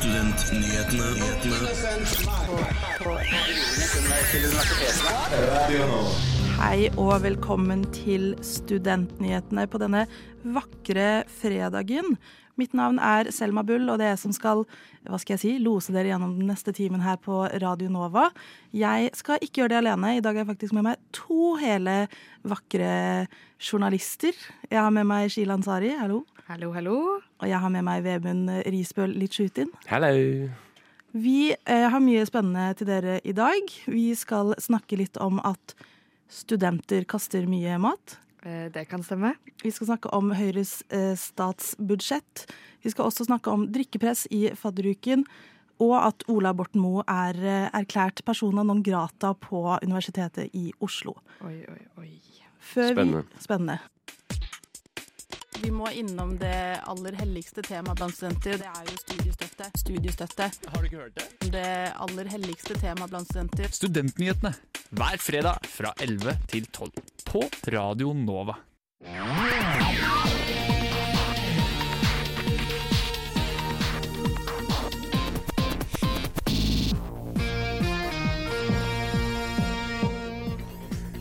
Studentnyhetene. Hei og velkommen til Studentnyhetene på denne vakre fredagen. Mitt navn er Selma Bull, og det er jeg som skal hva skal jeg si, lose dere gjennom den neste timen her på Radio Nova. Jeg skal ikke gjøre det alene. I dag har jeg faktisk med meg to hele vakre journalister. Jeg har med meg Sheila Ansari, hallo. Hallo, hallo. Og jeg har med meg Vemund Risbøl Litsjutin. Hallo. Vi eh, har mye spennende til dere i dag. Vi skal snakke litt om at studenter kaster mye mat. Eh, Det kan stemme. Vi skal snakke om Høyres eh, statsbudsjett. Vi skal også snakke om drikkepress i fadderuken. Og at Ola Borten Moe er erklært persona non grata på Universitetet i Oslo. Oi, oi, oi. Før Spennende. Vi, spennende. Vi må innom det aller helligste temaet blant studenter. Det er jo studiestøtte. Studiestøtte. Har du ikke hørt det? Det aller helligste temaet blant studenter. Studentnyhetene hver fredag fra 11 til 12 på Radio Nova.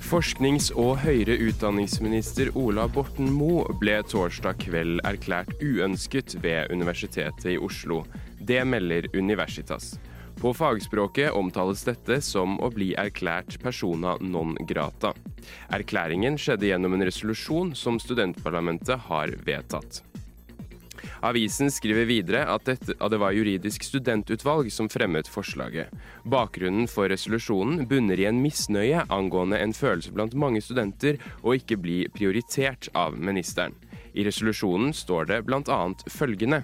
Forsknings- og høyere utdanningsminister Ola Borten Moe ble torsdag kveld erklært uønsket ved Universitetet i Oslo. Det melder Universitas. På fagspråket omtales dette som å bli erklært persona non grata. Erklæringen skjedde gjennom en resolusjon som studentparlamentet har vedtatt. Avisen skriver videre at, dette, at det var juridisk studentutvalg som fremmet forslaget. Bakgrunnen for resolusjonen bunner i en misnøye angående en følelse blant mange studenter å ikke bli prioritert av ministeren. I resolusjonen står det bl.a. følgende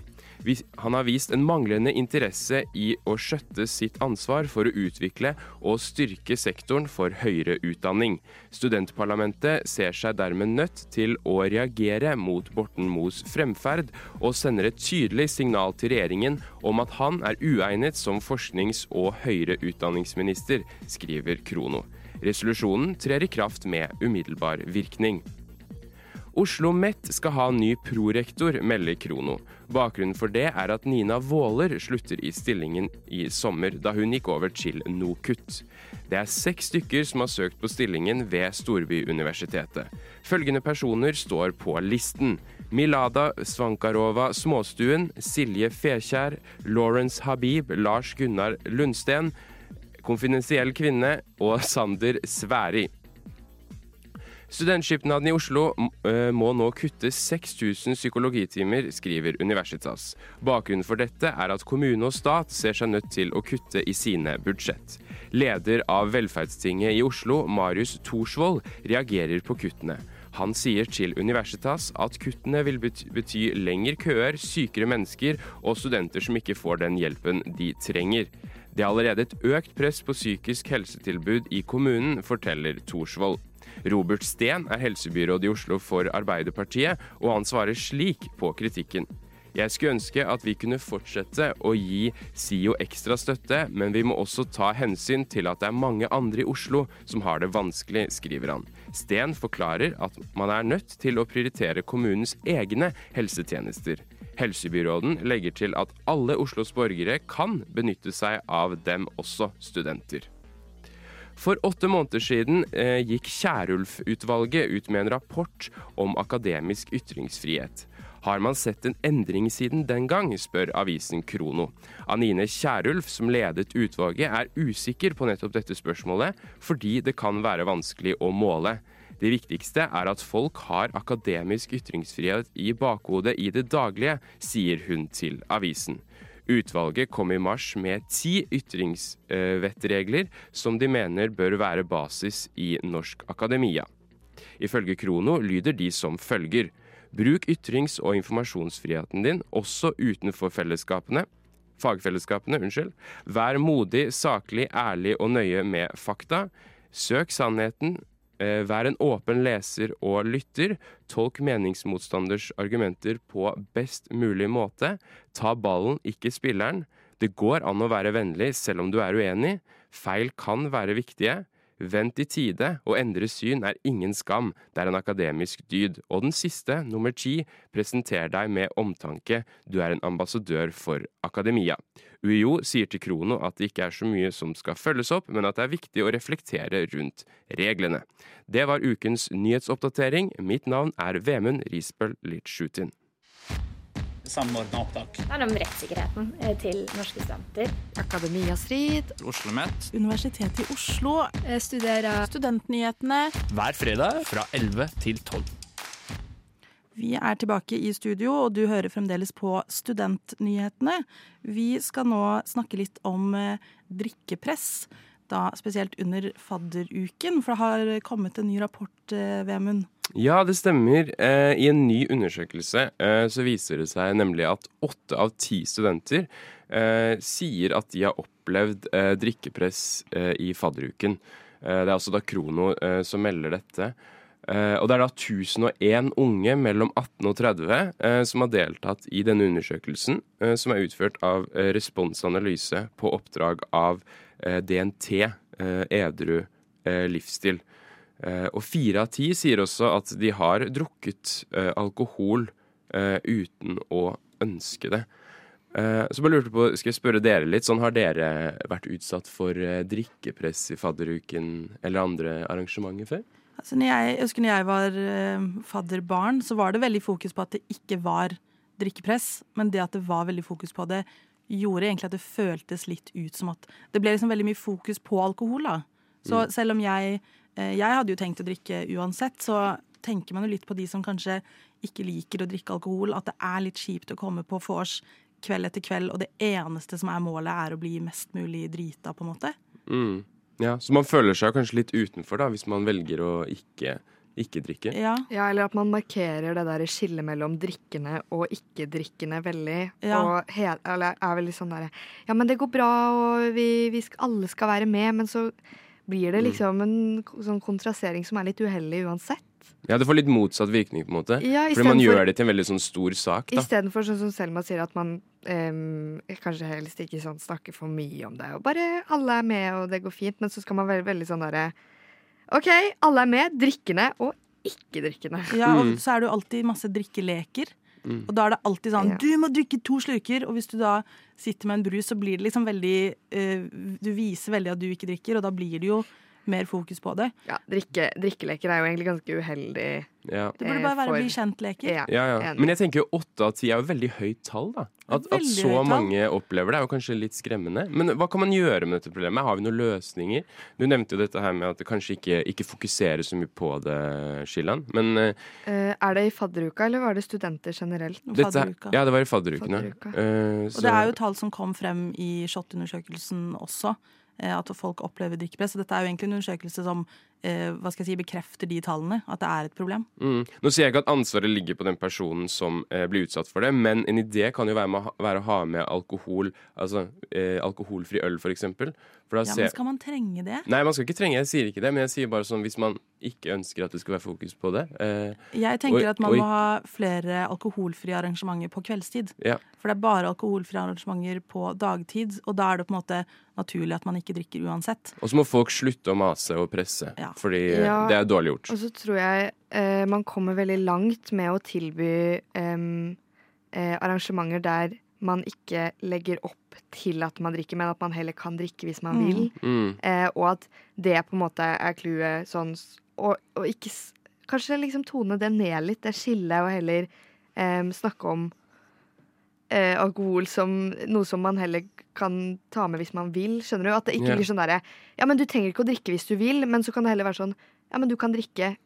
Han har vist en manglende interesse i å skjøtte sitt ansvar for å utvikle og styrke sektoren for høyere utdanning. Studentparlamentet ser seg dermed nødt til å reagere mot Borten Moes fremferd, og sender et tydelig signal til regjeringen om at han er uegnet som forsknings- og høyere utdanningsminister, skriver Krono. Resolusjonen trer i kraft med umiddelbar virkning. Oslo Met skal ha ny prorektor, melder Krono. Bakgrunnen for det er at Nina Våler slutter i stillingen i sommer, da hun gikk over til NOKUT. Det er seks stykker som har søkt på stillingen ved Storbyuniversitetet. Følgende personer står på listen. Milada Svankarova Småstuen, Silje Fekjær, Lawrence Habib, Lars Gunnar Lundsten, Konfidensiell kvinne og Sander Sværi. Studentskipnaden i Oslo eh, må nå kutte 6000 psykologitimer, skriver Universitas. Bakgrunnen for dette er at kommune og stat ser seg nødt til å kutte i sine budsjett. Leder av Velferdstinget i Oslo, Marius Thorsvold, reagerer på kuttene. Han sier til Universitas at kuttene vil bety, lengre køer, sykere mennesker og studenter som ikke får den hjelpen de trenger. Det er allerede et økt press på psykisk helsetilbud i kommunen, forteller Thorsvold. Robert Steen er helsebyråd i Oslo for Arbeiderpartiet, og han svarer slik på kritikken. Jeg skulle ønske at vi kunne fortsette å gi SIO ekstra støtte, men vi må også ta hensyn til at det er mange andre i Oslo som har det vanskelig, skriver han. Steen forklarer at man er nødt til å prioritere kommunens egne helsetjenester. Helsebyråden legger til at alle Oslos borgere kan benytte seg av dem, også studenter. For åtte måneder siden eh, gikk Kjærulf-utvalget ut med en rapport om akademisk ytringsfrihet. Har man sett en endring siden den gang, spør avisen Krono. Anine Kjærulf, som ledet utvalget, er usikker på nettopp dette spørsmålet, fordi det kan være vanskelig å måle. Det viktigste er at folk har akademisk ytringsfrihet i bakhodet i det daglige, sier hun til avisen. Utvalget kom i mars med ti ytringsvettregler som de mener bør være basis i norsk akademia. Ifølge Krono lyder de som følger. Bruk ytrings- og informasjonsfriheten din også utenfor fellesskapene. Fagfellesskapene, unnskyld. Vær modig, saklig, ærlig og nøye med fakta. Søk sannheten. Eh, Vær en åpen leser og lytter. Tolk meningsmotstanders argumenter på best mulig måte. Ta ballen, ikke spilleren. Det går an å være vennlig selv om du er uenig. Feil kan være viktige. Vent i tide, å endre syn er ingen skam, det er en akademisk dyd. Og den siste, nummer ti, presenter deg med omtanke, du er en ambassadør for akademia. UiO sier til Krono at det ikke er så mye som skal følges opp, men at det er viktig å reflektere rundt reglene. Det var ukens nyhetsoppdatering. Mitt navn er Vemund Risbøl Litsjutin. Samordna opptak. Det er om rettssikkerheten eh, til norske studenter. Akademia Strid. OsloMet. Universitetet i Oslo, Eh, Studere studentnyhetene. hver fredag fra 11 til 12. Vi er tilbake i studio, og du hører fremdeles på Studentnyhetene. Vi skal nå snakke litt om eh, drikkepress, da spesielt under fadderuken. For det har kommet en ny rapport, eh, Vemund. Ja, det stemmer. Eh, I en ny undersøkelse eh, så viser det seg nemlig at åtte av ti studenter eh, sier at de har opplevd eh, drikkepress eh, i fadderuken. Det er altså da Krono som melder dette. Og det er da 1001 unge mellom 18 og 30 eh, som har deltatt i denne undersøkelsen, som er utført av Responsanalyse på oppdrag av DNT, eh, Edru eh, livsstil. Eh, og fire av ti sier også at de har drukket eh, alkohol eh, uten å ønske det. Eh, så bare lurte på, skal jeg spørre dere litt, sånn har dere vært utsatt for eh, drikkepress i fadderuken eller andre arrangementer før? Altså, når jeg, jeg husker når jeg var eh, fadderbarn, så var det veldig fokus på at det ikke var drikkepress. Men det at det var veldig fokus på det, gjorde egentlig at det føltes litt ut som at Det ble liksom veldig mye fokus på alkohol, da. Så selv om jeg eh, Jeg hadde jo tenkt å drikke uansett, så tenker man jo litt på de som kanskje ikke liker å drikke alkohol. At det er litt kjipt å komme på vors kveld etter kveld, og det eneste som er målet, er å bli mest mulig drita, på en måte. Mm. Ja, Så man føler seg kanskje litt utenfor da, hvis man velger å ikke, ikke drikke? Ja. Ja, eller at man markerer det der skillet mellom drikkende og ikke-drikkende veldig. Ja. Og he eller er veldig sånn derre Ja, men det går bra, og vi, vi skal, alle skal være med, men så blir det Mm. liksom en sånn kontrastering som er litt uheldig uansett. Ja, Det får litt motsatt virkning, på en måte. Ja, Fordi man gjør gjør det til en veldig sånn stor sak. da. Istedenfor sånn som Selma sier, at man em, kanskje helst ikke sånn snakker for mye om det. Og bare alle er med, og det går fint. Men så skal man være veldig sånn derre OK, alle er med. Drikkende og ikke-drikkende. Ja, og Mm. så er det jo alltid masse drikkeleker. Mm. Og da er det alltid sånn Ja. Du må drikke to slurker! Og hvis du da sitter med en brus, så blir det liksom veldig uh, Du viser veldig at du ikke drikker, og da blir det jo mer fokus på det. Ja, drikke, Drikkeleker er jo egentlig ganske uheldig. Ja. Det burde Eh, bare være for- bli kjent-leker. Ja, Ja, ja. Men jeg tenker jo åtte av ti er jo veldig høyt tall, da. At, at så mange opplever det, er jo kanskje litt skremmende. Men hva kan man gjøre med dette problemet? Har vi noen løsninger? Du nevnte jo dette her med at det kanskje ikke, ikke fokuserer så mye på det, Skillan. Men eh, Eh, er det i fadderuka, eller var det studenter generelt? dette Ja, det var i fadderukene. Fadderuka. Eh, Og det er jo tall som kom frem i SHoT-undersøkelsen også. Eh, At folk opplever drikkepress. Dette er jo egentlig en undersøkelse som hva skal jeg si, bekrefter de tallene. At det er et problem. Mm. Nå sier jeg ikke at ansvaret ligger på den personen som eh, blir utsatt for det, men en idé kan jo være, med, være å ha med alkohol, altså eh, alkoholfri øl, eksempel. Ja, men skal man trenge det? Nei, man skal ikke trenge, jeg sier ikke det, men jeg sier bare sånn hvis man ikke ønsker at det skal være fokus på det. Eh, Jeg tenker og, at man og, må ha flere alkoholfrie arrangementer på kveldstid. Ja. For det er bare alkoholfrie arrangementer på dagtid, og da er det på en måte naturlig at man ikke drikker uansett. og så må folk slutte å mase og presse, Ja. Fordi Ja. det er dårlig gjort. Og så tror jeg eh, man kommer veldig langt med å tilby eh, arrangementer der man ikke legger opp til at man drikker, men at man heller kan drikke hvis man Mm. vil. Mm. Eh, og at det på en måte er clouet sånn Og, og ikke Kanskje liksom tone det ned litt, det skillet, og heller snakke om eh, alkohol som noe som man heller kan ta med hvis man vil. Skjønner du? At det ikke Ja. blir sånn derre Ja, men du trenger ikke å drikke hvis du vil, men så kan det heller være sånn Ja, men du kan drikke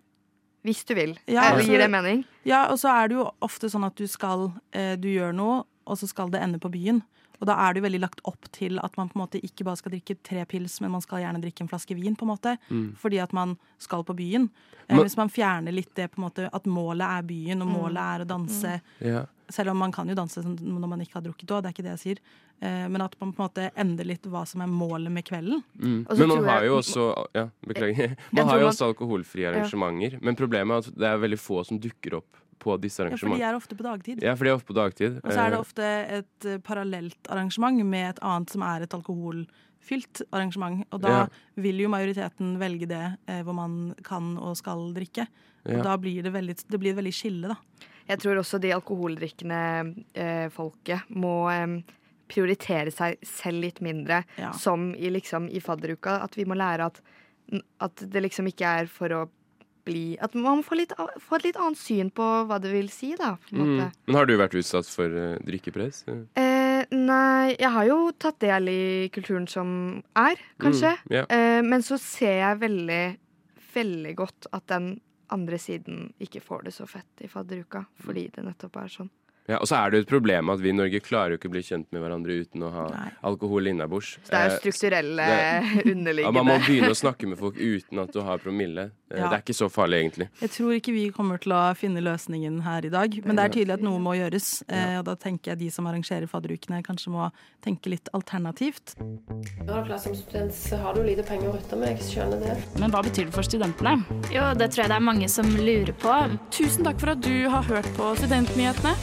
hvis du vil. Ja, Eller altså- Gir det mening? Ja, og så er det jo ofte sånn at du skal eh, Du gjør noe, og så skal det ende på byen. Og da er det jo veldig lagt opp til at man på en måte ikke bare skal drikke tre pils, men man skal gjerne drikke en flaske vin, på en måte. Fordi at man skal på byen. Eh, Men- hvis man fjerner litt det på en måte at målet er byen, og målet er å danse Ja. Selv om man kan jo danse når man ikke har drukket òg, det er ikke det jeg sier. Eh, men at man på en måte endrer litt hva som er målet med kvelden. Mm. Men man har jo også Ja, beklager. Man har jo også alkoholfrie arrangementer, men problemet er at det er veldig få som dukker opp på disse arrangementene. Ja, for de er ofte på dagtid. Ja, for de er ofte på dagtid. Og så er det Eh, ofte et eh, parallelt arrangement med et annet som er et alkoholfylt arrangement. Og da Ja. vil jo majoriteten velge det eh, hvor man kan og skal drikke. Og Ja. da blir det, veldig, det blir et veldig skille, da. Jeg tror også de alkoholdrikkende eh, folket må prioritere seg selv litt mindre. Ja. Som i, liksom, i fadderuka. At vi må lære at, at det liksom ikke er for å bli At man får, litt, får et litt annet syn på hva det vil si, da. Mm. Men har du vært utsatt for eh, drikkepress? Eh, nei, jeg har jo tatt del i kulturen som er, kanskje. Mm, yeah. Eh, men så ser jeg veldig, veldig godt at den andre siden ikke får det så fett i fadderuka, fordi det nettopp er sånn. Ja, og så er det jo et problem at vi i Norge klarer jo ikke å bli kjent med hverandre uten å ha Nei. alkohol innabords. Så det er jo Eh, strukturelle det- underliggende Ja, man må begynne å snakke med folk uten at du har promille. Eh, Ja. Det er ikke så farlig, egentlig. Jeg tror ikke vi kommer til å finne løsningen her i dag, men det er tydelig at noe må gjøres. Eh, og da tenker jeg de som arrangerer fadderukene, kanskje må tenke litt alternativt. Ja, klart, som student så har du lite penger å rutte med, jeg skjønner det. Men hva betyr det for studentene? Jo, det tror jeg det er mange som lurer på. Tusen takk for at du har hørt på Studentnyhetene.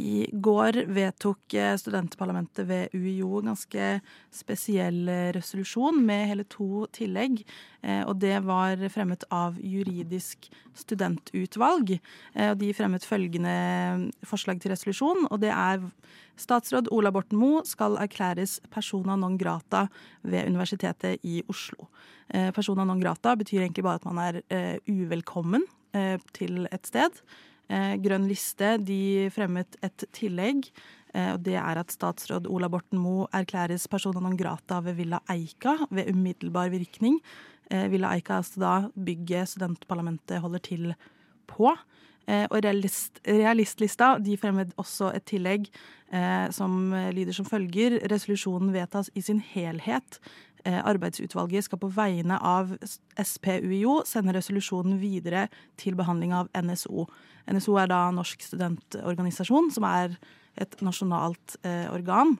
I går vedtok eh, studentparlamentet ved UiO en ganske spesiell eh, resolusjon med hele to tillegg. Eh, Og det var fremmet av juridisk studentutvalg. Og de fremmet følgende forslag til resolusjon, og det er Statsråd Ola Borten Moe skal erklæres persona non grata ved Universitetet i Oslo. Persona non grata betyr egentlig bare at man er uvelkommen til et sted. Eh, Grønn liste de fremmet et tillegg, eh, og det er at statsråd Ola Borten Moe erklæres persona non grata ved Villa Eika ved umiddelbar virkning. Eh, Villa Eika er altså da bygget studentparlamentet holder til på. Og realist, realistlista de fremmet også et tillegg eh, som lyder som følger. Resolusjonen vedtas i sin helhet. Eh, Arbeidsutvalget skal på vegne av SPUIO sende resolusjonen videre til behandling av NSO. NSO er da Norsk studentorganisasjon, som er et nasjonalt eh, organ.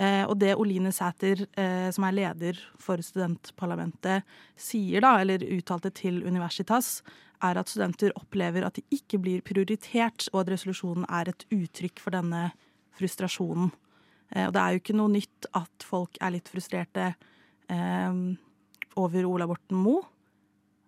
Eh, og det Oline Sæter, eh, som er leder for studentparlamentet, sier da, eller uttalte til Universitas, er at studenter opplever at de ikke blir prioritert, og at resolusjonen er et uttrykk for denne frustrasjonen. Eh, og det er jo ikke noe nytt at folk er litt frustrerte over Ola Borten Moe.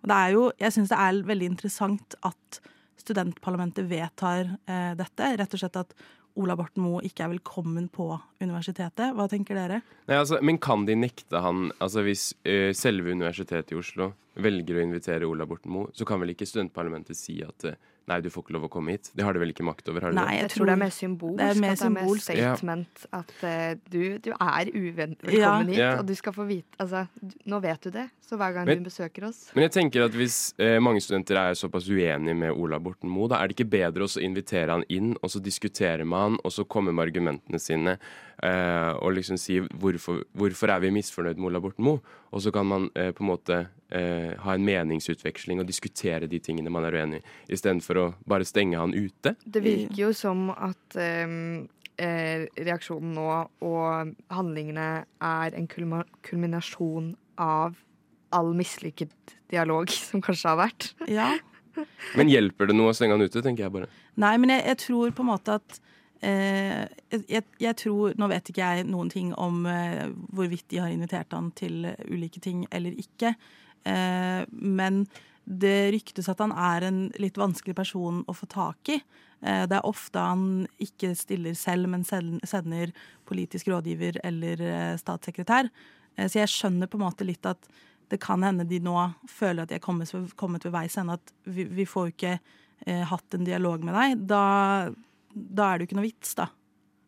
Jeg syns det er veldig interessant at studentparlamentet vedtar eh, dette. Rett og slett at Ola Borten Moe ikke er velkommen på universitetet. Hva tenker dere? Nei, altså, men kan de nekte han altså Hvis eh, selve Universitetet i Oslo velger å invitere Ola Borten Moe, så kan vel ikke studentparlamentet si at eh, nei, du får ikke lov å komme hit? Det har de vel ikke makt over? har de Nei, det? Jeg tror det er mer symbolsk. det er mer at det er mer statement Ja. at uh, du, du er uvelkommen Ja. hit, Ja. og du skal få vite Altså, du, nå vet du det, så hver gang Men- du besøker oss Men jeg tenker at hvis eh, mange studenter er såpass uenige med Ola Borten Moe, da er det ikke bedre å invitere han inn, og så diskutere med han, og så komme med argumentene sine, eh, og liksom si hvorfor, hvorfor er vi misfornøyd med Ola Borten Moe? Og så kan man eh, på en måte eh, ha en meningsutveksling og diskutere de tingene man er uenig i, istedenfor å bare stenge han ute. Det virker jo som at ehm, eh, reaksjonen nå og handlingene er en kulminasjon av all mislykket dialog som kanskje har vært. Ja. Men hjelper det noe å stenge han ute, tenker jeg bare. Nei, men jeg, jeg tror på en måte at eh, jeg, jeg tror Nå vet ikke jeg noen ting om eh, hvorvidt de har invitert han til ulike ting eller ikke. Eh, men det ryktes at han er en litt vanskelig person å få tak i. Eh, det er ofte han ikke stiller selv, men sender politisk rådgiver eller eh, statssekretær. Så jeg skjønner på en måte litt at det kan hende de nå føler at de er kommet, kommet ved veis ende. At vi, vi får jo ikke hatt en dialog med deg. Da, da er det jo ikke noe vits, da,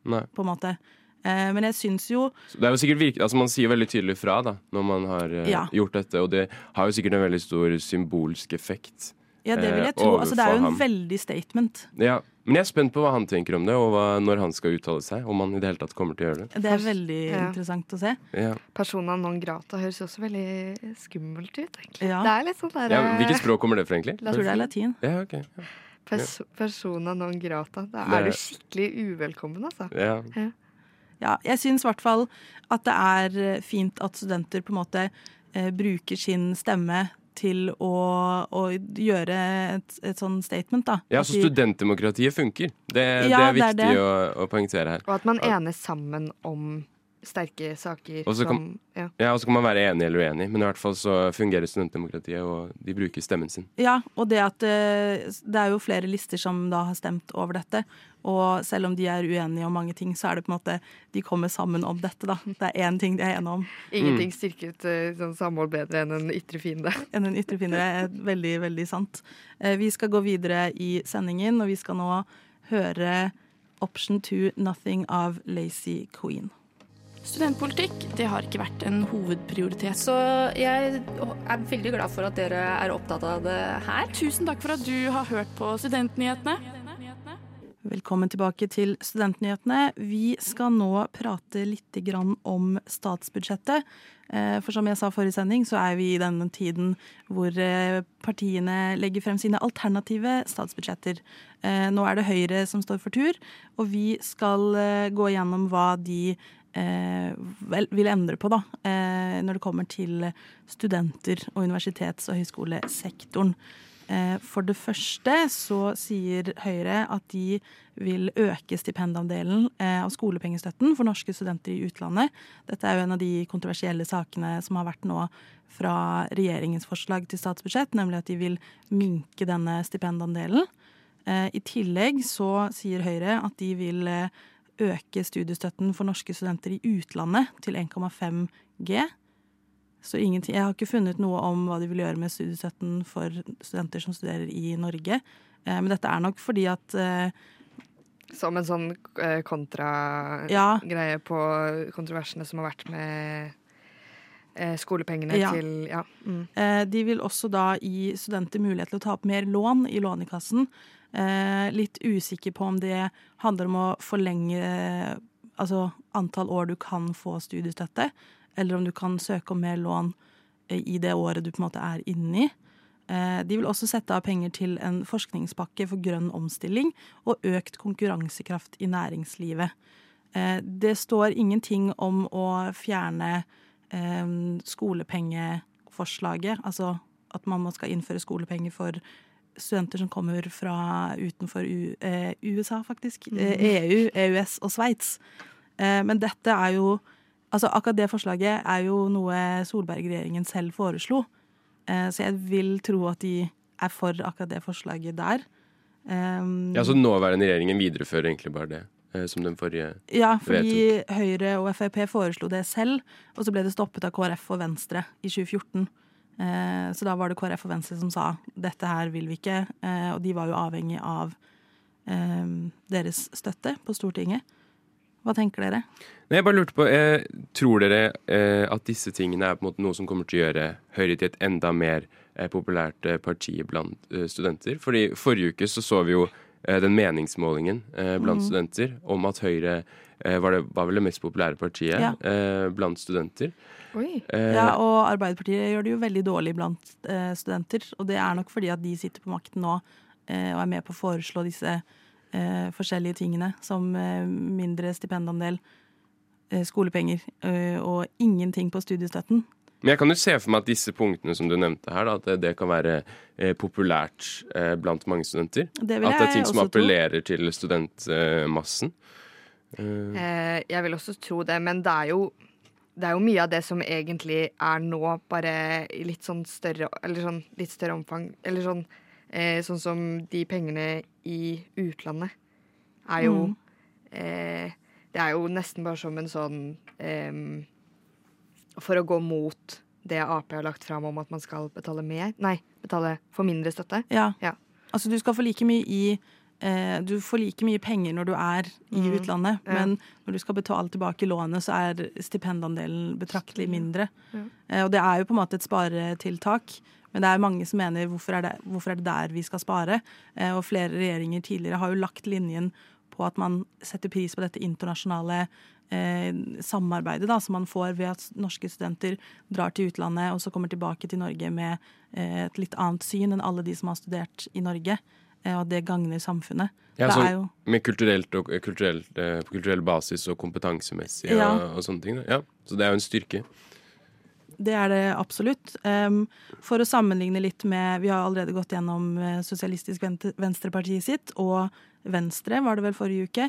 Nei. på en måte. Eh, men jeg syns jo det er jo sikkert virke, altså Man sier veldig tydelig fra da når man har eh, Ja. gjort dette, og det har jo sikkert en veldig stor symbolsk effekt. Ja, det vil jeg Eh, tro. Altså, det er jo en ham. veldig statement. Ja, Men jeg er spent på hva han tenker om det, og hva, når han skal uttale seg. Om han i det hele tatt kommer til å gjøre det. Det er veldig Ja. interessant å se. Ja. Persona non grata høres også veldig skummelt ut, egentlig. Ja. Det er litt sånn der Ja, hvilket språk kommer det fra, egentlig? Jeg tror det er latin. Ja, ok. Ja. pers Persona non grata. Da er du skikkelig uvelkommen, altså. Ja. Ja, jeg syns i hvert fall at det er eh, fint at studenter på en måte eh, bruker sin stemme til å, å gjøre et, et sånn statement, da. Ja, så de- studentdemokratiet funker. Det, det er er det er viktig det. Å, å poengtere her. Og at man enes sammen om sterke saker Og så kan- som ja. Ja, og så kan man være enig eller uenig, men i hvert fall så fungerer studentdemokratiet, og de bruker stemmen sin. Ja, og det at eh, det er jo flere lister som da har stemt over dette. Og selv om de er uenige om mange ting, så er det på en måte De kommer sammen om dette, da. Det er én ting de er enige om. Ingenting Mm. styrket eh, sånn samhold bedre enn en ytre fiende. enn en ytre fiende. Er veldig, veldig sant. Eh, Vi skal gå videre i sendingen, og vi skal nå høre Option to Nothing av Lazy Queen. Studentpolitikk det har ikke vært en hovedprioritet. Så jeg er veldig glad for at dere er opptatt av det her. Tusen takk for at du har hørt på Studentnyhetene. Velkommen tilbake til Studentnyhetene. Vi skal nå prate litt grann om statsbudsjettet. Eh, For som jeg sa forrige sending, så er vi i denne tiden hvor eh, partiene legger frem sine alternative statsbudsjetter. Eh, Nå er det Høyre som står for tur, og vi skal gå gjennom hva de vil endre på da, eh, når det kommer til studenter og universitets- og høyskolesektoren. Eh, For det første så sier Høyre at de vil øke stipendandelen eh, av skolepengestøtten for norske studenter i utlandet. Dette er jo en av de kontroversielle sakene som har vært nå fra regjeringens forslag til statsbudsjett, nemlig at de vil minke denne stipendandelen. Eh, I tillegg så sier Høyre at de vil eh, øke studiestøtten for norske studenter i utlandet til 1,5 G. Så ingenting, Jeg har ikke funnet noe om hva de vil gjøre med studiestøtten for studenter som studerer i Norge. Eh, men dette er nok fordi at eh, Som en sånn eh, kontragreie Ja. på kontroversene som har vært med skolepengene Ja. til Ja. Mm. eh, de vil også da gi studenter mulighet til å ta opp mer lån i Lånekassen. Eh, litt usikker på om det handler om å forlenge eh, altså antall år du kan få studiestøtte, eller om du kan søke om mer lån eh, i det året du på en måte er inni. Eh, De vil også sette av penger til en forskningspakke for grønn omstilling og økt konkurransekraft i næringslivet. Eh, Det står ingenting om å fjerne eh, skolepengeforslaget, altså at man skal innføre skolepenger for studenter som kommer fra utenfor U eh, USA, faktisk. Eh, EU, EØS og Sveits. Eh, men dette er jo Altså akkurat det forslaget er jo noe Solberg-regjeringen selv foreslo. Eh, så jeg vil tro at de er for akkurat det forslaget der. Um, Ja, Så den nåværende regjeringen viderefører egentlig bare det eh, som den forrige Ja, fordi Høyre og Frp foreslo det selv, og så ble det stoppet av KrF og Venstre i 2014. Eh, så da var det KrF og Venstre som sa dette her vil vi ikke, eh, og de var jo avhengig av eh, deres støtte på Stortinget. Hva tenker dere? Nei, jeg bare lurte på, eh, Tror dere eh, at disse tingene er på en måte noe som kommer til å gjøre Høyre til et enda mer eh, populært eh, parti blant eh, studenter? Fordi Forrige uke så, så vi jo eh, den meningsmålingen eh, blant mm. studenter om at Høyre eh, var, det, var vel det mest populære partiet Ja. eh, blant studenter. Oi. Eh, Ja, og Arbeiderpartiet gjør det jo veldig dårlig blant eh, studenter. Og det er nok fordi at de sitter på makten nå eh, og er med på å foreslå disse eh, forskjellige tingene, som eh, mindre stipendandel, eh, skolepenger eh, og ingenting på studiestøtten. Men jeg kan jo se for meg at disse punktene som du nevnte her, da, at det, det kan være eh, populært eh, blant mange studenter. Det vil At det er ting som appellerer tro. til studentmassen. Eh, Eh, jeg vil også tro det, men det er jo det er jo mye av det som egentlig er nå, bare i litt sånn større Eller sånn litt større omfang. Eller sånn, eh, sånn som de pengene i utlandet er jo Mm. eh, Det er jo nesten bare som en sånn For å gå mot det Ap har lagt fram om at man skal betale mer Nei, betale for mindre støtte. Ja. Ja. Altså du skal få like mye i eh, Du får like mye penger når du er i mm. utlandet, Ja. men når du skal betale tilbake lånet, så er stipendandelen betraktelig mindre. Ja. Eh, og det er jo på en måte et sparetiltak. Men det er mange som mener hvorfor er det, hvorfor er det der vi skal spare? Eh, og flere regjeringer tidligere har jo lagt linjen på at man setter pris på dette internasjonale eh, samarbeidet da, som man får ved at norske studenter drar til utlandet og så kommer tilbake til Norge med eh, et litt annet syn enn alle de som har studert i Norge. Eh, og at det gagner samfunnet. ja, det sånn, er jo med kulturelt og, kulturelt, eh, kulturell basis og kompetansemessig Ja. og, og sånne ting. Da. Ja, så det er jo en styrke. Det er det absolutt. For å sammenligne litt med Vi har allerede gått gjennom uh, Sosialistisk Venstreparti sitt, og Venstre var det vel forrige uke.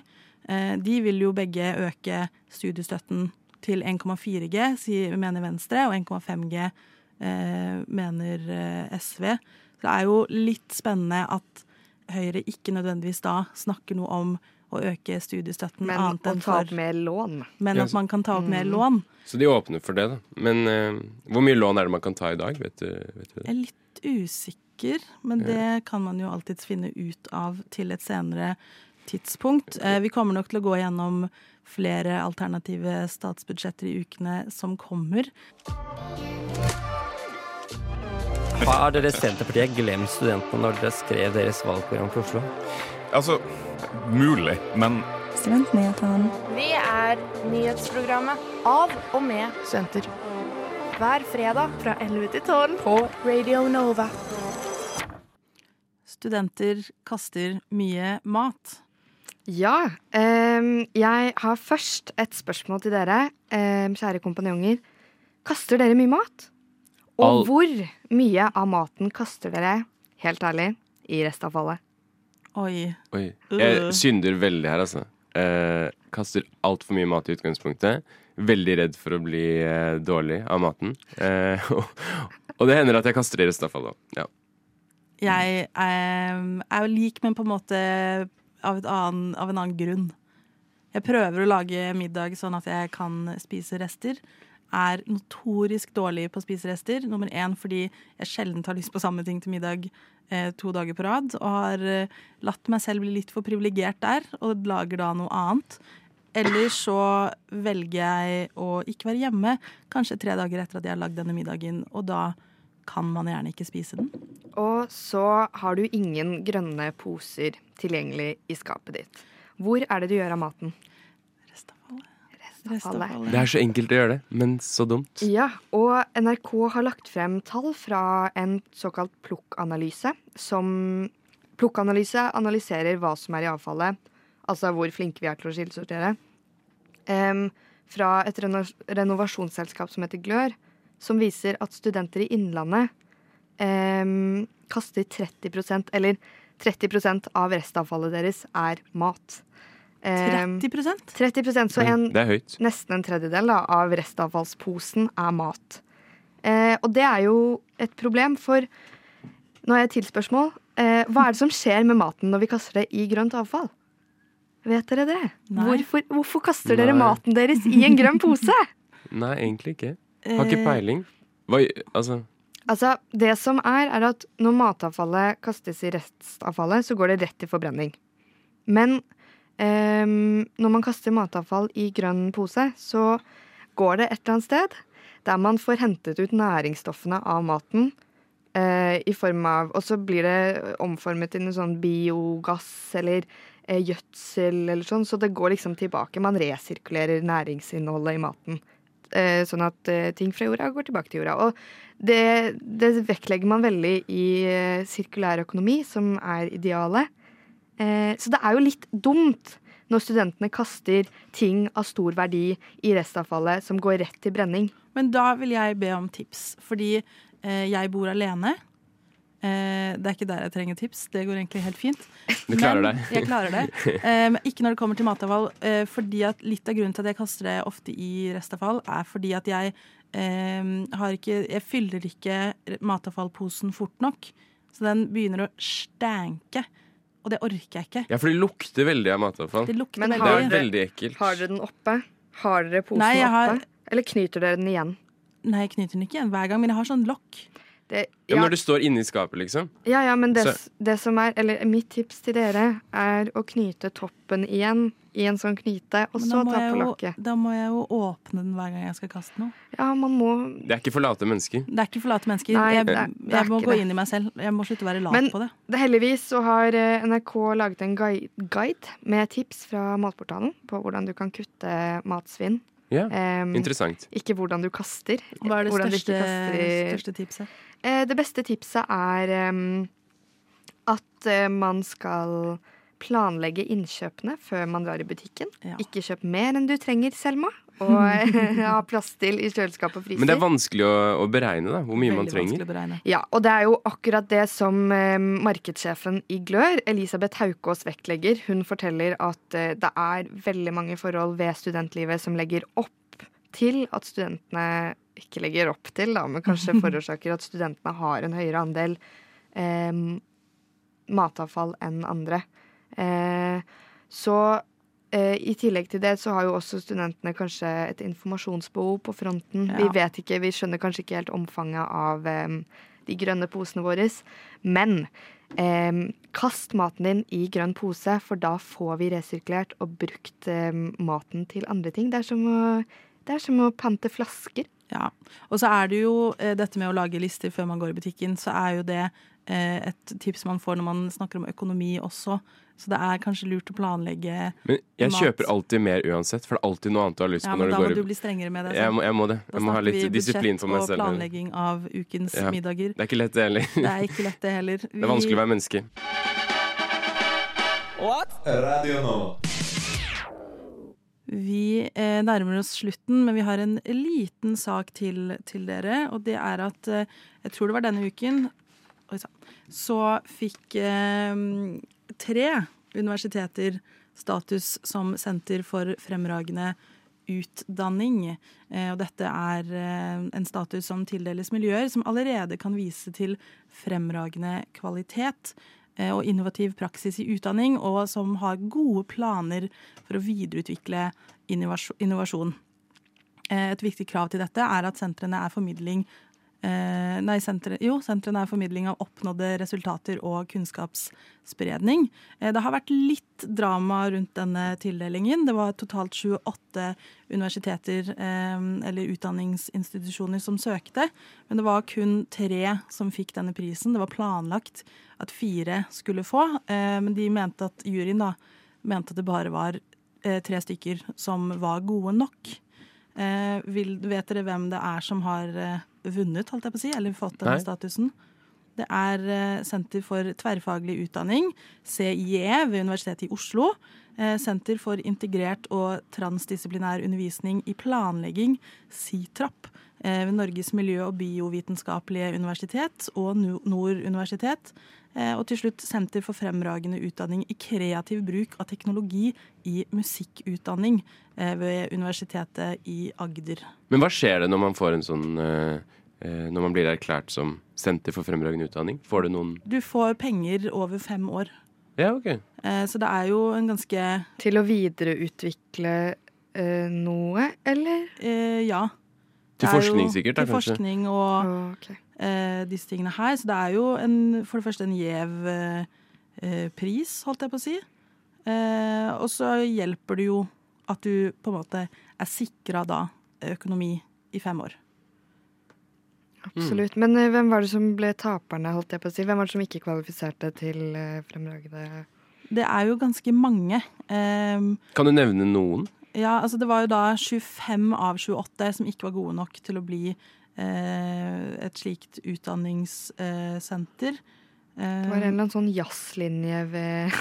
Uh, de vil jo begge øke studiestøtten til 1,4G, mener Venstre, og 1,5G uh, mener SV. Så det er jo litt spennende at Høyre ikke nødvendigvis da snakker noe om å øke studiestøtten Men annet å enn ta for opp mer lån. Men at man kan ta opp mer Mm. lån. Så de åpner for det, da. Men uh, hvor mye lån er det man kan ta i dag? Vet du, vet du Jeg er litt usikker, men Ja. det kan man jo alltids finne ut av til et senere tidspunkt. Uh, Vi kommer nok til å gå gjennom flere alternative statsbudsjetter i ukene som kommer. Har dere Senterpartiet glemt studentene når dere skrev deres valgprogram for Oslo? Altså, mulig, men Studentnyhetene. Vi er nyhetsprogrammet av og med studenter. Hver fredag fra 11 til 12 på Radio Nova. Studenter kaster mye mat. Ja. Eh, jeg har først et spørsmål til dere, eh, kjære kompanjonger. Kaster dere mye mat? Og All- hvor mye av maten kaster dere, helt ærlig, i restavfallet? Oi. Oi. Øh. Jeg synder veldig her, altså. Eh, kaster altfor mye mat i utgangspunktet. Veldig redd for å bli eh, dårlig av maten. Eh, og, og det hender at jeg kaster det i restavfallet òg. Ja. Jeg eh, er jo lik, men på en måte av, et annen, av en annen grunn. Jeg prøver å lage middag sånn at jeg kan spise rester. Er notorisk dårlig på å spise rester. Nummer én fordi jeg sjelden har lyst på samme ting til middag eh, to dager på rad. Og har eh, latt meg selv bli litt for privilegert der, og lager da noe annet. Eller så velger jeg å ikke være hjemme kanskje tre dager etter at jeg har lagd denne middagen, og da kan man gjerne ikke spise den. Og så har du ingen grønne poser tilgjengelig i skapet ditt. Hvor er det du gjør av maten? Restavfallet. Det er så enkelt å gjøre det, men så dumt. Ja, og NRK har lagt frem tall fra en såkalt plukkanalyse, som Plukkanalyse analyserer hva som er i avfallet, altså hvor flinke vi er til å skillesortere. Um, fra et reno renovasjonsselskap som heter Glør, som viser at studenter i Innlandet um, kaster 30% eller 30% av restavfallet deres er mat. Em, 30% 30% Så en, Det er høyt. nesten en tredjedel da, av restavfallsposen er mat. Eh, og det er jo et problem, for nå har jeg et tilspørsmål. Eh, hva er det som skjer med maten når vi kaster det i grønt avfall? Vet dere det? Hvorfor, hvorfor kaster dere Nei. maten deres i en grønn pose? Nei, egentlig ikke. Har ikke Eh, peiling. Hva, altså Altså, Det som er, er at når matavfallet kastes i restavfallet, så går det rett til forbrenning. Men når man kaster matavfall i grønn pose, så går det et eller annet sted der man får hentet ut næringsstoffene av maten. eh, i form av, Og så blir det omformet til noe sånn biogass eller eh, gjødsel eller sånn, så det går liksom tilbake. Man resirkulerer næringsinnholdet i maten. Eh, sånn at ting fra jorda går tilbake til jorda. Og det, det vektlegger man veldig i sirkulær økonomi, som er idealet. Eh, så det er jo litt dumt når studentene kaster ting av stor verdi i restavfallet som går rett til brenning. Men da vil jeg be om tips, fordi eh, jeg bor alene. Eh, det er ikke der jeg trenger tips, det går egentlig helt fint. Du klarer Men deg. Jeg klarer det. Eh, men ikke når det kommer til matavfall. Fordi at litt av grunnen til at jeg kaster det ofte i restavfall, er fordi at jeg har ikke Jeg fyller ikke matavfallposen fort nok. Så den begynner å stanke. Og det orker jeg ikke. Ja, for det lukter veldig av matavfall. Det lukter Men Det er veldig ekkelt. Har dere den oppe? Har dere posen Nei, jeg har- oppe? Eller knyter dere den igjen? Nei, jeg knyter den ikke igjen hver gang, men jeg har sånn lokk. Det, Ja, ja, når du står inne i skapet, liksom. ja, ja, men det, det som er Eller mitt tips til dere er å knyte toppen igjen i en sånn knyte, og så ta jeg på lokket. da må jeg jo åpne den hver gang jeg skal kaste noe. Ja, man må Det er ikke for late mennesker. Det er ikke for late mennesker. Nei, jeg, det er- det er jeg må ikke gå det. inn i meg selv. Jeg må slutte å være lat Men- på det. Men Heldigvis så har eh, NRK laget en guide, guide med tips fra Matportalen på hvordan du kan kutte matsvinn. Ja, um, Interessant. ikke hvordan du kaster. Hva er det største, kaster største tipset? Eh, det beste tipset er at eh, man skal planlegge innkjøpene før man drar i butikken. Ja. Ikke kjøp mer enn du trenger, Selma. Og ha plass til i kjøleskap og fryser. Men det er vanskelig å, å beregne da, hvor mye man trenger. Ja, og det er jo akkurat det som eh, markedssjefen i Glør, Elisabeth Haukås, vektlegger. Hun forteller at eh, det er veldig mange forhold ved studentlivet som legger opp til at studentene Ikke legger opp til, da, men kanskje forårsaker at studentene har en høyere andel eh, matavfall enn andre. Eh, så eh, i tillegg til det så har jo også studentene kanskje et informasjonsbehov på fronten. Ja. Vi vet ikke, vi skjønner kanskje ikke helt omfanget av eh, de grønne posene våre. Men eh, kast maten din i grønn pose, for da får vi resirkulert og brukt eh, maten til andre ting. Det er som å, det er som å pante flasker. Ja. Og så er det jo eh, dette med å lage lister før man går i butikken, så er jo det eh, et tips man får når man snakker om økonomi også. Så det er kanskje lurt å planlegge Men jeg Mat. kjøper alltid mer uansett, for det er alltid noe annet du har lyst Ja, på. men når da du må du bli strengere med det. Jeg må, jeg må det. Da Jeg må ha litt disiplin for meg budsjett selv. Og planlegging av ukens Ja. middager. Det er ikke lett, det heller. Det er ikke lett, det heller. Det er vanskelig å være menneske. What? Radio Nova. Vi eh, nærmer oss slutten, men vi har en liten sak til, til dere. Og det er at eh, jeg tror det var denne uken så fikk eh, tre universiteter status som senter for fremragende utdanning. Eh, og dette er eh, en status som tildeles miljøer som allerede kan vise til fremragende kvalitet og innovativ praksis i utdanning, og som har gode planer for å videreutvikle innovasjon. Eh, Et viktig krav til dette er at sentrene er formidling eh, Nei, senteret, jo, sentrene er formidling av oppnådde resultater og kunnskapsspredning. Eh, Det har vært litt drama rundt denne tildelingen. Det var totalt 28 universiteter eh, eller utdanningsinstitusjoner som søkte, men det var kun tre som fikk denne prisen. Det var planlagt at fire skulle få, eh, men de mente at juryen da mente at det bare var eh, tre stykker som var gode nok. Eh, vil, vet dere hvem det er som har eh, vunnet, holdt jeg på å si, eller fått denne Nei. statusen? Det er eh, Senter for tverrfaglig utdanning, CIE, ved Universitetet i Oslo. Eh, Senter for integrert og transdisiplinær undervisning i planlegging, SITRAP, ved Norges miljø- og biovitenskapelige universitet og Nord universitet. Eh, Og til slutt Senter for fremragende utdanning i kreativ bruk av teknologi i musikkutdanning eh, ved Universitetet i Agder. Men hva skjer det når man får en sånn eh, eh, Når man blir erklært som senter for fremragende utdanning? Får du noen Du får penger over fem år. Ja, OK. Eh, Så det er jo en ganske Til å videreutvikle eh, noe, eller? eh, Ja. Til Det forskning sikkert, da, Til kanskje? forskning og oh, okay. eh, disse tingene her. Så det er jo en, for det første en gjev eh, eh, pris, holdt jeg på å si. Eh, og så hjelper det jo at du på en måte er sikra da økonomi i fem år. Absolutt. Men eh, hvem var det som ble taperne, holdt jeg på å si? Hvem var det som ikke kvalifiserte til eh, fremragende Det er jo ganske mange. Eh, Kan du nevne noen? Ja, altså det var jo da 25 av 28 som ikke var gode nok til å bli eh, et slikt utdanningssenter. Eh, Det var en eller annen sånn jazzlinje ved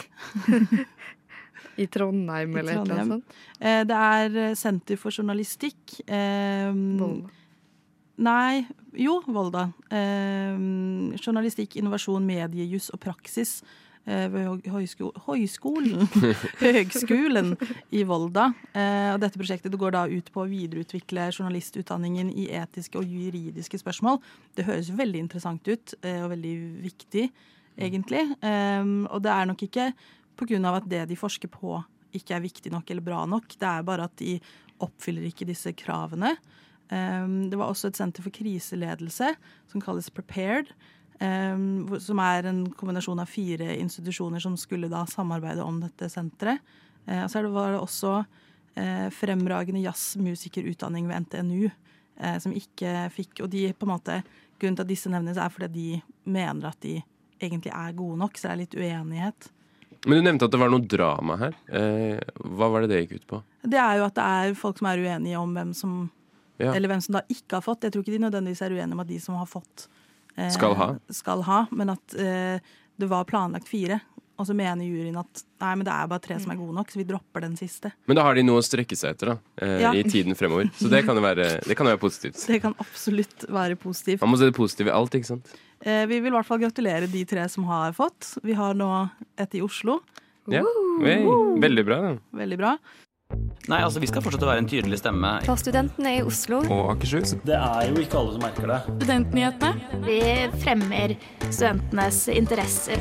I Trondheim eller annet sånt. Eh, det er eh, Senter for journalistikk. Eh, Volda. Nei, jo, Volda. Eh, journalistikk, innovasjon, mediejuss og praksis ved høysko Høyskolen Høgskolen i Volda. Eh, og dette prosjektet går da ut på å videreutvikle journalistutdanningen i etiske og juridiske spørsmål. Det høres veldig interessant ut eh, og veldig viktig, egentlig. Eh, og det er nok ikke pga. at det de forsker på ikke er viktig nok eller bra nok. Det er bare at de oppfyller ikke disse kravene. Det var også et senter for kriseledelse som kalles Prepared. Hvor- som er en kombinasjon av fire institusjoner som skulle da samarbeide om dette senteret. Eh, og så var det også eh, fremragende jazzmusikerutdanning ved NTNU eh, som ikke fikk Og de på en måte grunnen til at disse nevnes, er fordi de mener at de egentlig er gode nok, så det er litt uenighet. Men du nevnte at det var noe drama her. Hva var det det gikk ut på? Det er jo at det er folk som er uenige om hvem som Ja. Eller hvem som da ikke har fått. Jeg tror ikke de nødvendigvis er uenige om at de som har fått, Skal ha. skal ha, men at eh, det var planlagt fire. og så mener juryen at nei, men det er bare tre som er gode nok, så vi dropper den siste. Men da har de noe å strekke seg etter da, eh, Ja. i tiden fremover. Så det kan jo være, det kan være positivt. Det kan absolutt være positivt. Man må se det positive i alt, ikke sant? Eh, vi vil i hvert fall gratulere de tre som har fått. Vi har nå et i Oslo. Ja. Veldig bra. da. Veldig bra. Nei, altså Vi skal fortsette å være en tydelig stemme. For studentene i Oslo. Og Akershus. Det er jo ikke alle som merker det. Studentnyhetene. Vi fremmer studentenes interesser.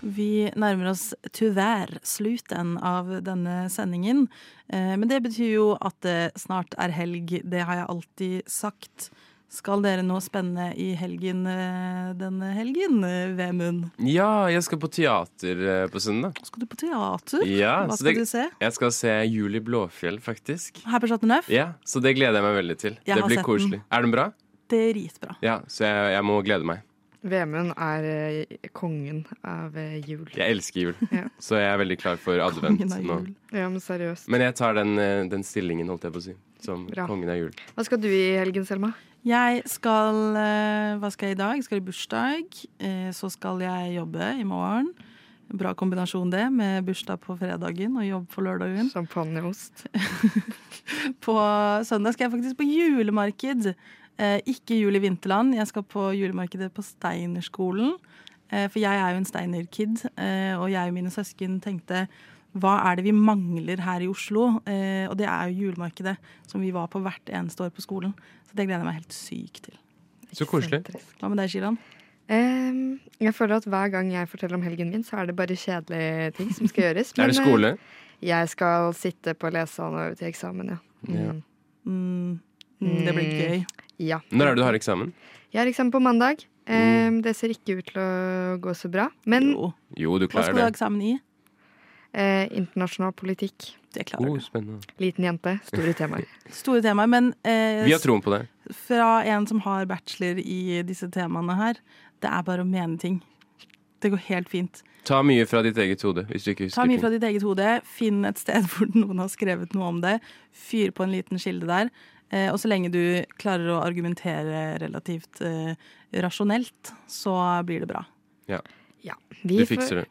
Vi nærmer oss tyvær slutten av denne sendingen. Eh, Men det betyr jo at det snart er helg. Det har jeg alltid sagt. Skal dere noe spennende i helgen eh, denne helgen, eh, Vemund? Ja, jeg skal på teater eh, på søndag. Skal du på teater? Ja, Hva skal det- du se? Jeg skal se Julie Blåfjell, faktisk. Her på Chateau Neuf? Ja, Så det gleder jeg meg veldig til. Jeg det blir koselig. den. Er den bra? Dritbra. Ja, så jeg, jeg må glede meg. Vemund er kongen av jul. Jeg elsker jul, Ja. så jeg er veldig klar for advent nå. Ja, men seriøst. Men jeg tar den, den stillingen, holdt jeg på å si, som Bra. kongen av jul. Hva skal du i helgen, Selma? Jeg skal eh, Hva skal jeg i dag? Jeg skal i bursdag. Eh, Så skal jeg jobbe i morgen. Bra kombinasjon, det, med bursdag på fredagen og jobb på lørdagen. Champagneost. på søndag skal jeg faktisk på julemarked. Eh, ikke jul i vinterland. Jeg skal på julemarkedet på Steinerskolen. For jeg er jo en Steiner-kid, og jeg og mine søsken tenkte hva er det vi mangler her i Oslo? Eh, og det er jo julemarkedet, som vi var på hvert eneste år på skolen. Så det gleder jeg meg helt sykt til. Så koselig. Hva med deg, Shilan? Um, jeg føler at hver gang jeg forteller om helgen min, så er det bare kjedelige ting som skal gjøres. Er det skole? eh, Jeg skal sitte på lesesalen og øve til eksamen, ja. Ja. Mm, mm, det blir gøy. Ja. Når er det du har eksamen? Jeg har eksamen på mandag. Ehm, det ser ikke ut til å gå så bra. Men Jo, Jo, du Hva skal du ha eksamen i? Eh, internasjonal politikk. Det klarer Oh, du. spennende. Liten jente, store temaer. Store temaer, men eh, Vi har troen på det. fra en som har bachelor i disse temaene her, det er bare å mene ting. Det går helt fint. Ta mye fra ditt eget hode, hvis du ikke husker Ta mye ting. fra ditt eget hode, finn et sted hvor noen har skrevet noe om det, fyr på en liten kilde der. Eh, og så lenge du klarer å argumentere relativt eh, rasjonelt, så blir det bra. Ja. Ja, Du fikser det.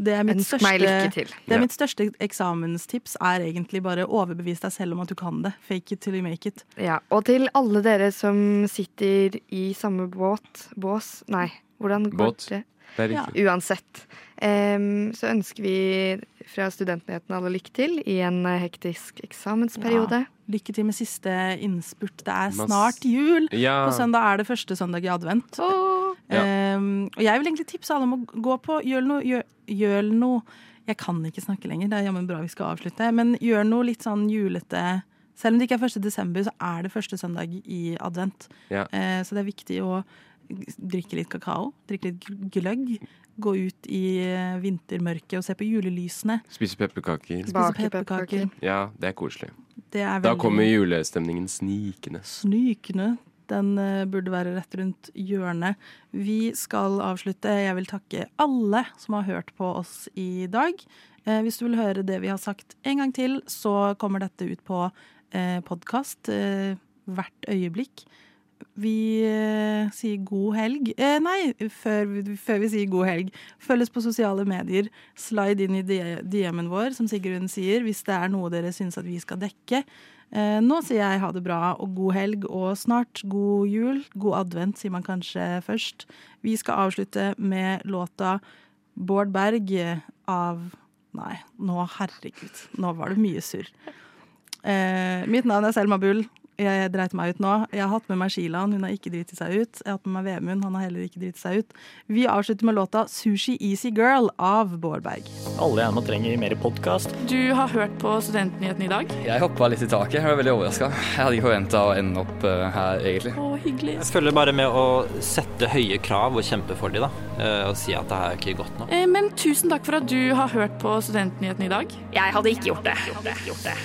Det er mitt Ønsk største, meg lykke til. det er Ja. mitt største eksamenstips er egentlig bare overbevis deg selv om at du kan det. Fake it till you make it. Ja, og til alle dere som sitter i samme båt Bås? Nei, hvordan går Båt. det? Det er Ja. riktig. Uansett. Um, så ønsker vi fra Studentnyhetene alle lykke til i en eh, hektisk eksamensperiode. Lykke til med siste innspurt. Det er snart jul. Ja. På søndag er det første søndag i advent. Ja. Um, og jeg vil egentlig tipse alle om å gå på Gjør noe, gjør, gjør noe Jeg kan ikke snakke lenger, det er jammen bra vi skal avslutte. Men gjør noe litt sånn julete. Selv om det ikke er 1. desember, så er det første søndag i advent. Ja. Uh, så det er viktig å drikke litt kakao, drikke litt gløgg. Gå ut i eh, vintermørket og se på julelysene. Spise pepperkaker. Spise Bake pepperkaker. Ja, det er koselig. Det er Da kommer julestemningen snikende. Snikende. Den eh, burde være rett rundt hjørnet. Vi skal avslutte. Jeg vil takke alle som har hørt på oss i dag. Eh, hvis du vil høre det vi har sagt en gang til, så kommer dette ut på eh, podkast eh, hvert øyeblikk. Vi eh, sier god helg. Eh, nei, før, før vi sier god helg. Følg oss på sosiale medier. Slide inn i DM-en vår, som Sigrun sier, hvis det er noe dere syns at vi skal dekke. Eh, nå sier jeg ha det bra og god helg, og snart god jul. God advent, sier man kanskje først. Vi skal avslutte med låta Bård Berg av Nei, nå herregud. Nå var det mye surr. Eh, mitt navn er Selma Bull. Jeg dreit meg ut nå. Jeg har hatt med meg Shilan, hun har ikke driti seg ut. Jeg har hatt med meg Vemund, han har heller ikke driti seg ut. Vi avslutter med låta Sushi Easy Girl av Bård Berg. Alle gjerne trenger mer podkast. Du har hørt på Studentnyhetene i dag? Jeg hoppa litt i taket. Jeg var veldig overraska. Jeg hadde ikke forventa å ende opp eh, her, egentlig. Å, hyggelig. Jeg følger bare med å sette høye krav og kjempe for dem, da. Eh, Og si at det her er ikke godt nok. Eh, Men tusen takk for at du har hørt på Studentnyhetene i dag. Jeg hadde ikke gjort det. Gjort det. Gjort det.